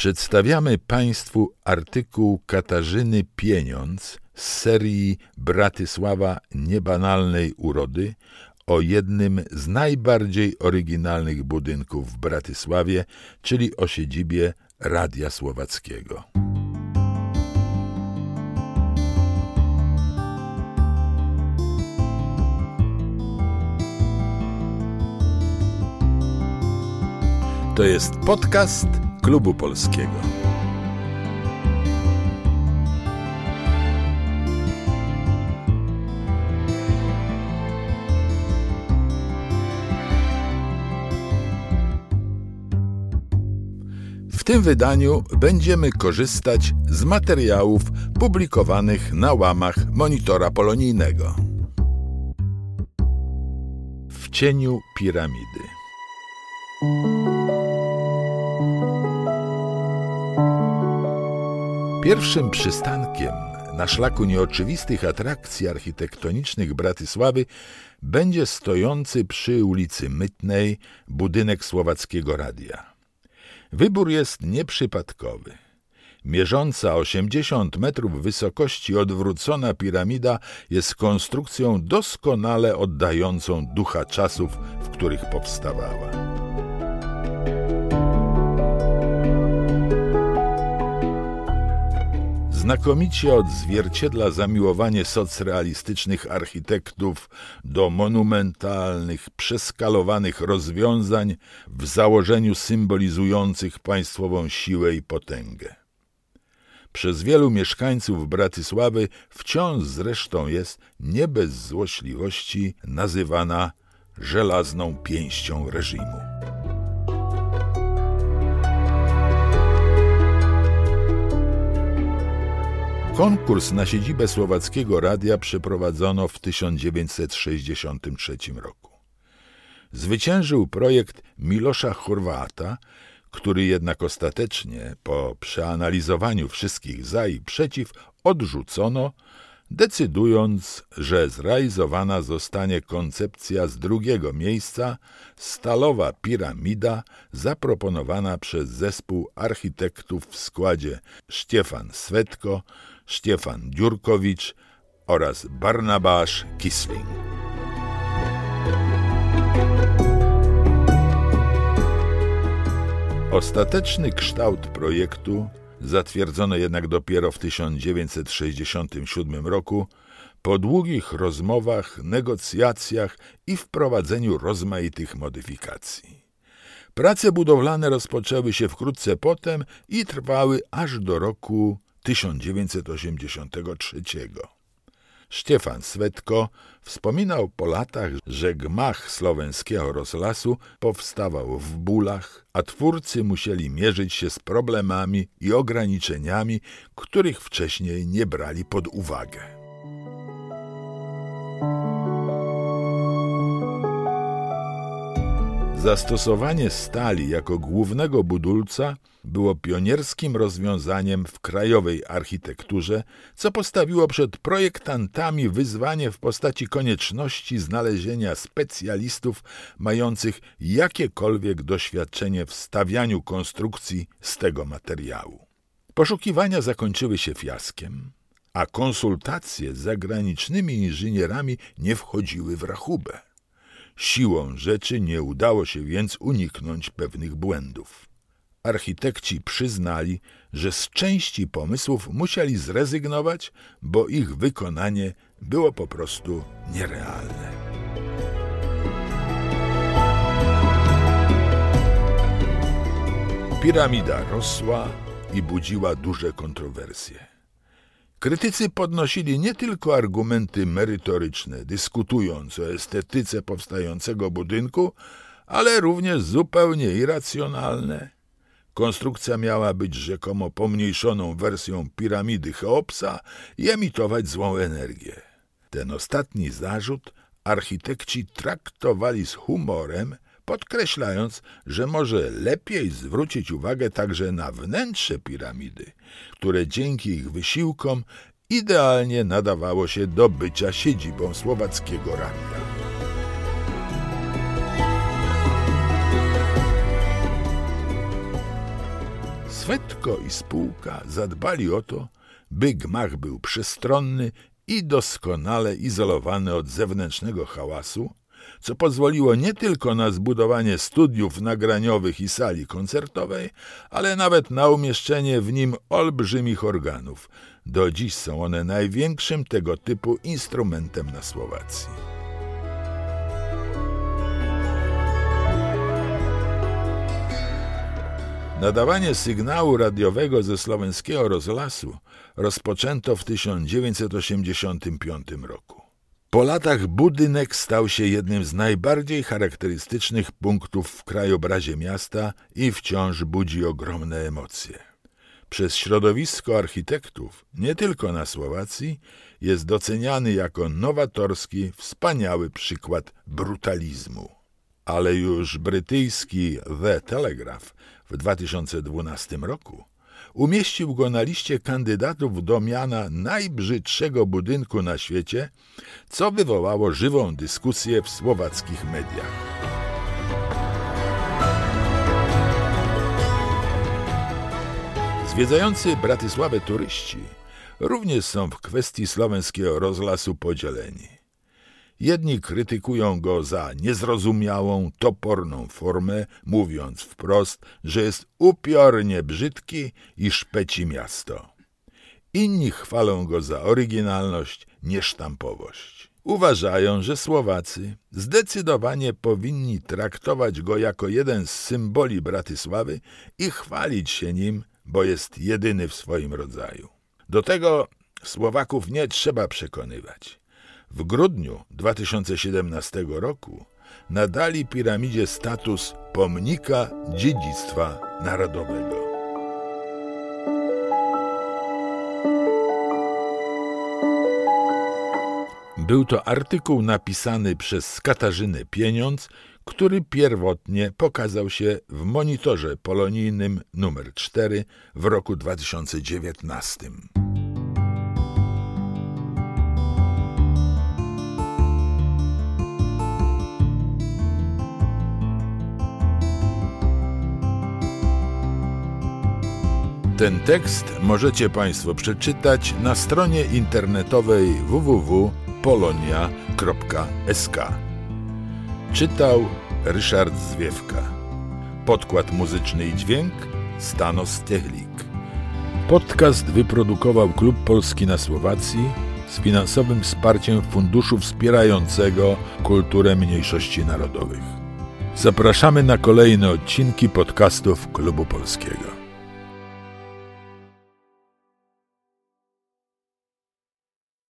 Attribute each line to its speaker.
Speaker 1: Przedstawiamy Państwu artykuł Katarzyny Pieniądz z serii Bratysława Niebanalnej Urody o jednym z najbardziej oryginalnych budynków w Bratysławie, czyli o siedzibie Radia Słowackiego. To jest podcast Klubu Polskiego. W tym wydaniu będziemy korzystać z materiałów publikowanych na łamach monitora polonijnego. W cieniu piramidy. Pierwszym przystankiem na szlaku nieoczywistych atrakcji architektonicznych Bratysławy będzie stojący przy ulicy Mytnej budynek Słowackiego Radia. Wybór jest nieprzypadkowy. Mierząca 80 metrów wysokości odwrócona piramida jest konstrukcją doskonale oddającą ducha czasów, w których powstawała. Znakomicie odzwierciedla zamiłowanie socrealistycznych architektów do monumentalnych, przeskalowanych rozwiązań w założeniu symbolizujących państwową siłę i potęgę. Przez wielu mieszkańców Bratysławy wciąż zresztą jest nie bez złośliwości nazywana żelazną pięścią reżimu. Konkurs na siedzibę Słowackiego Radia przeprowadzono w 1963 roku. Zwyciężył projekt Milosza Chorwata, który jednak ostatecznie, po przeanalizowaniu wszystkich za i przeciw, odrzucono, decydując, że zrealizowana zostanie koncepcja z drugiego miejsca stalowa piramida zaproponowana przez zespół architektów w składzie Stefan Swetko, Stefan Dziurkowicz oraz Barnabasz Kisling. Ostateczny kształt projektu zatwierdzono jednak dopiero w 1967 roku po długich rozmowach, negocjacjach i wprowadzeniu rozmaitych modyfikacji. Prace budowlane rozpoczęły się wkrótce potem i trwały aż do roku 1983. Stefan Swetko wspominał po latach, że gmach słoweńskiego rozlasu powstawał w bólach, a twórcy musieli mierzyć się z problemami i ograniczeniami, których wcześniej nie brali pod uwagę. Zastosowanie stali jako głównego budulca było pionierskim rozwiązaniem w krajowej architekturze, co postawiło przed projektantami wyzwanie w postaci konieczności znalezienia specjalistów mających jakiekolwiek doświadczenie w stawianiu konstrukcji z tego materiału. Poszukiwania zakończyły się fiaskiem, a konsultacje z zagranicznymi inżynierami nie wchodziły w rachubę. Siłą rzeczy nie udało się więc uniknąć pewnych błędów. Architekci przyznali, że z części pomysłów musieli zrezygnować, bo ich wykonanie było po prostu nierealne. Piramida rosła i budziła duże kontrowersje. Krytycy podnosili nie tylko argumenty merytoryczne, dyskutując o estetyce powstającego budynku, ale również zupełnie irracjonalne. Konstrukcja miała być rzekomo pomniejszoną wersją piramidy Cheopsa i emitować złą energię. Ten ostatni zarzut architekci traktowali z humorem, podkreślając, że może lepiej zwrócić uwagę także na wnętrze piramidy, które dzięki ich wysiłkom idealnie nadawało się do bycia siedzibą słowackiego radia. Swetko i spółka zadbali o to, by gmach był przestronny i doskonale izolowany od zewnętrznego hałasu, co pozwoliło nie tylko na zbudowanie studiów nagraniowych i sali koncertowej, ale nawet na umieszczenie w nim olbrzymich organów. Do dziś są one największym tego typu instrumentem na Słowacji. Nadawanie sygnału radiowego ze słoweńskiego rozlasu rozpoczęto w 1985 roku. Po latach budynek stał się jednym z najbardziej charakterystycznych punktów w krajobrazie miasta i wciąż budzi ogromne emocje. Przez środowisko architektów, nie tylko na Słowacji, jest doceniany jako nowatorski, wspaniały przykład brutalizmu. Ale już brytyjski The Telegraph w 2012 roku umieścił go na liście kandydatów do miana najbrzydszego budynku na świecie, co wywołało żywą dyskusję w słowackich mediach. Zwiedzający Bratysławę turyści również są w kwestii słoweńskiego rozlasu podzieleni. Jedni krytykują go za niezrozumiałą, toporną formę, mówiąc wprost, że jest upiornie brzydki i szpeci miasto. Inni chwalą go za oryginalność, niesztampowość. Uważają, że Słowacy zdecydowanie powinni traktować go jako jeden z symboli Bratysławy i chwalić się nim, bo jest jedyny w swoim rodzaju. Do tego Słowaków nie trzeba przekonywać. W grudniu 2017 roku nadali piramidzie status pomnika dziedzictwa narodowego. Był to artykuł napisany przez Katarzynę Pieniądz, który pierwotnie pokazał się w monitorze polonijnym numer 4 w roku 2019. Ten tekst możecie Państwo przeczytać na stronie internetowej www.polonia.sk. Czytał Ryszard Zwiewka. Podkład muzyczny i dźwięk Stanos Techlik. Podcast wyprodukował Klub Polski na Słowacji z finansowym wsparciem Funduszu Wspierającego Kulturę Mniejszości Narodowych. Zapraszamy na kolejne odcinki podcastów Klubu Polskiego.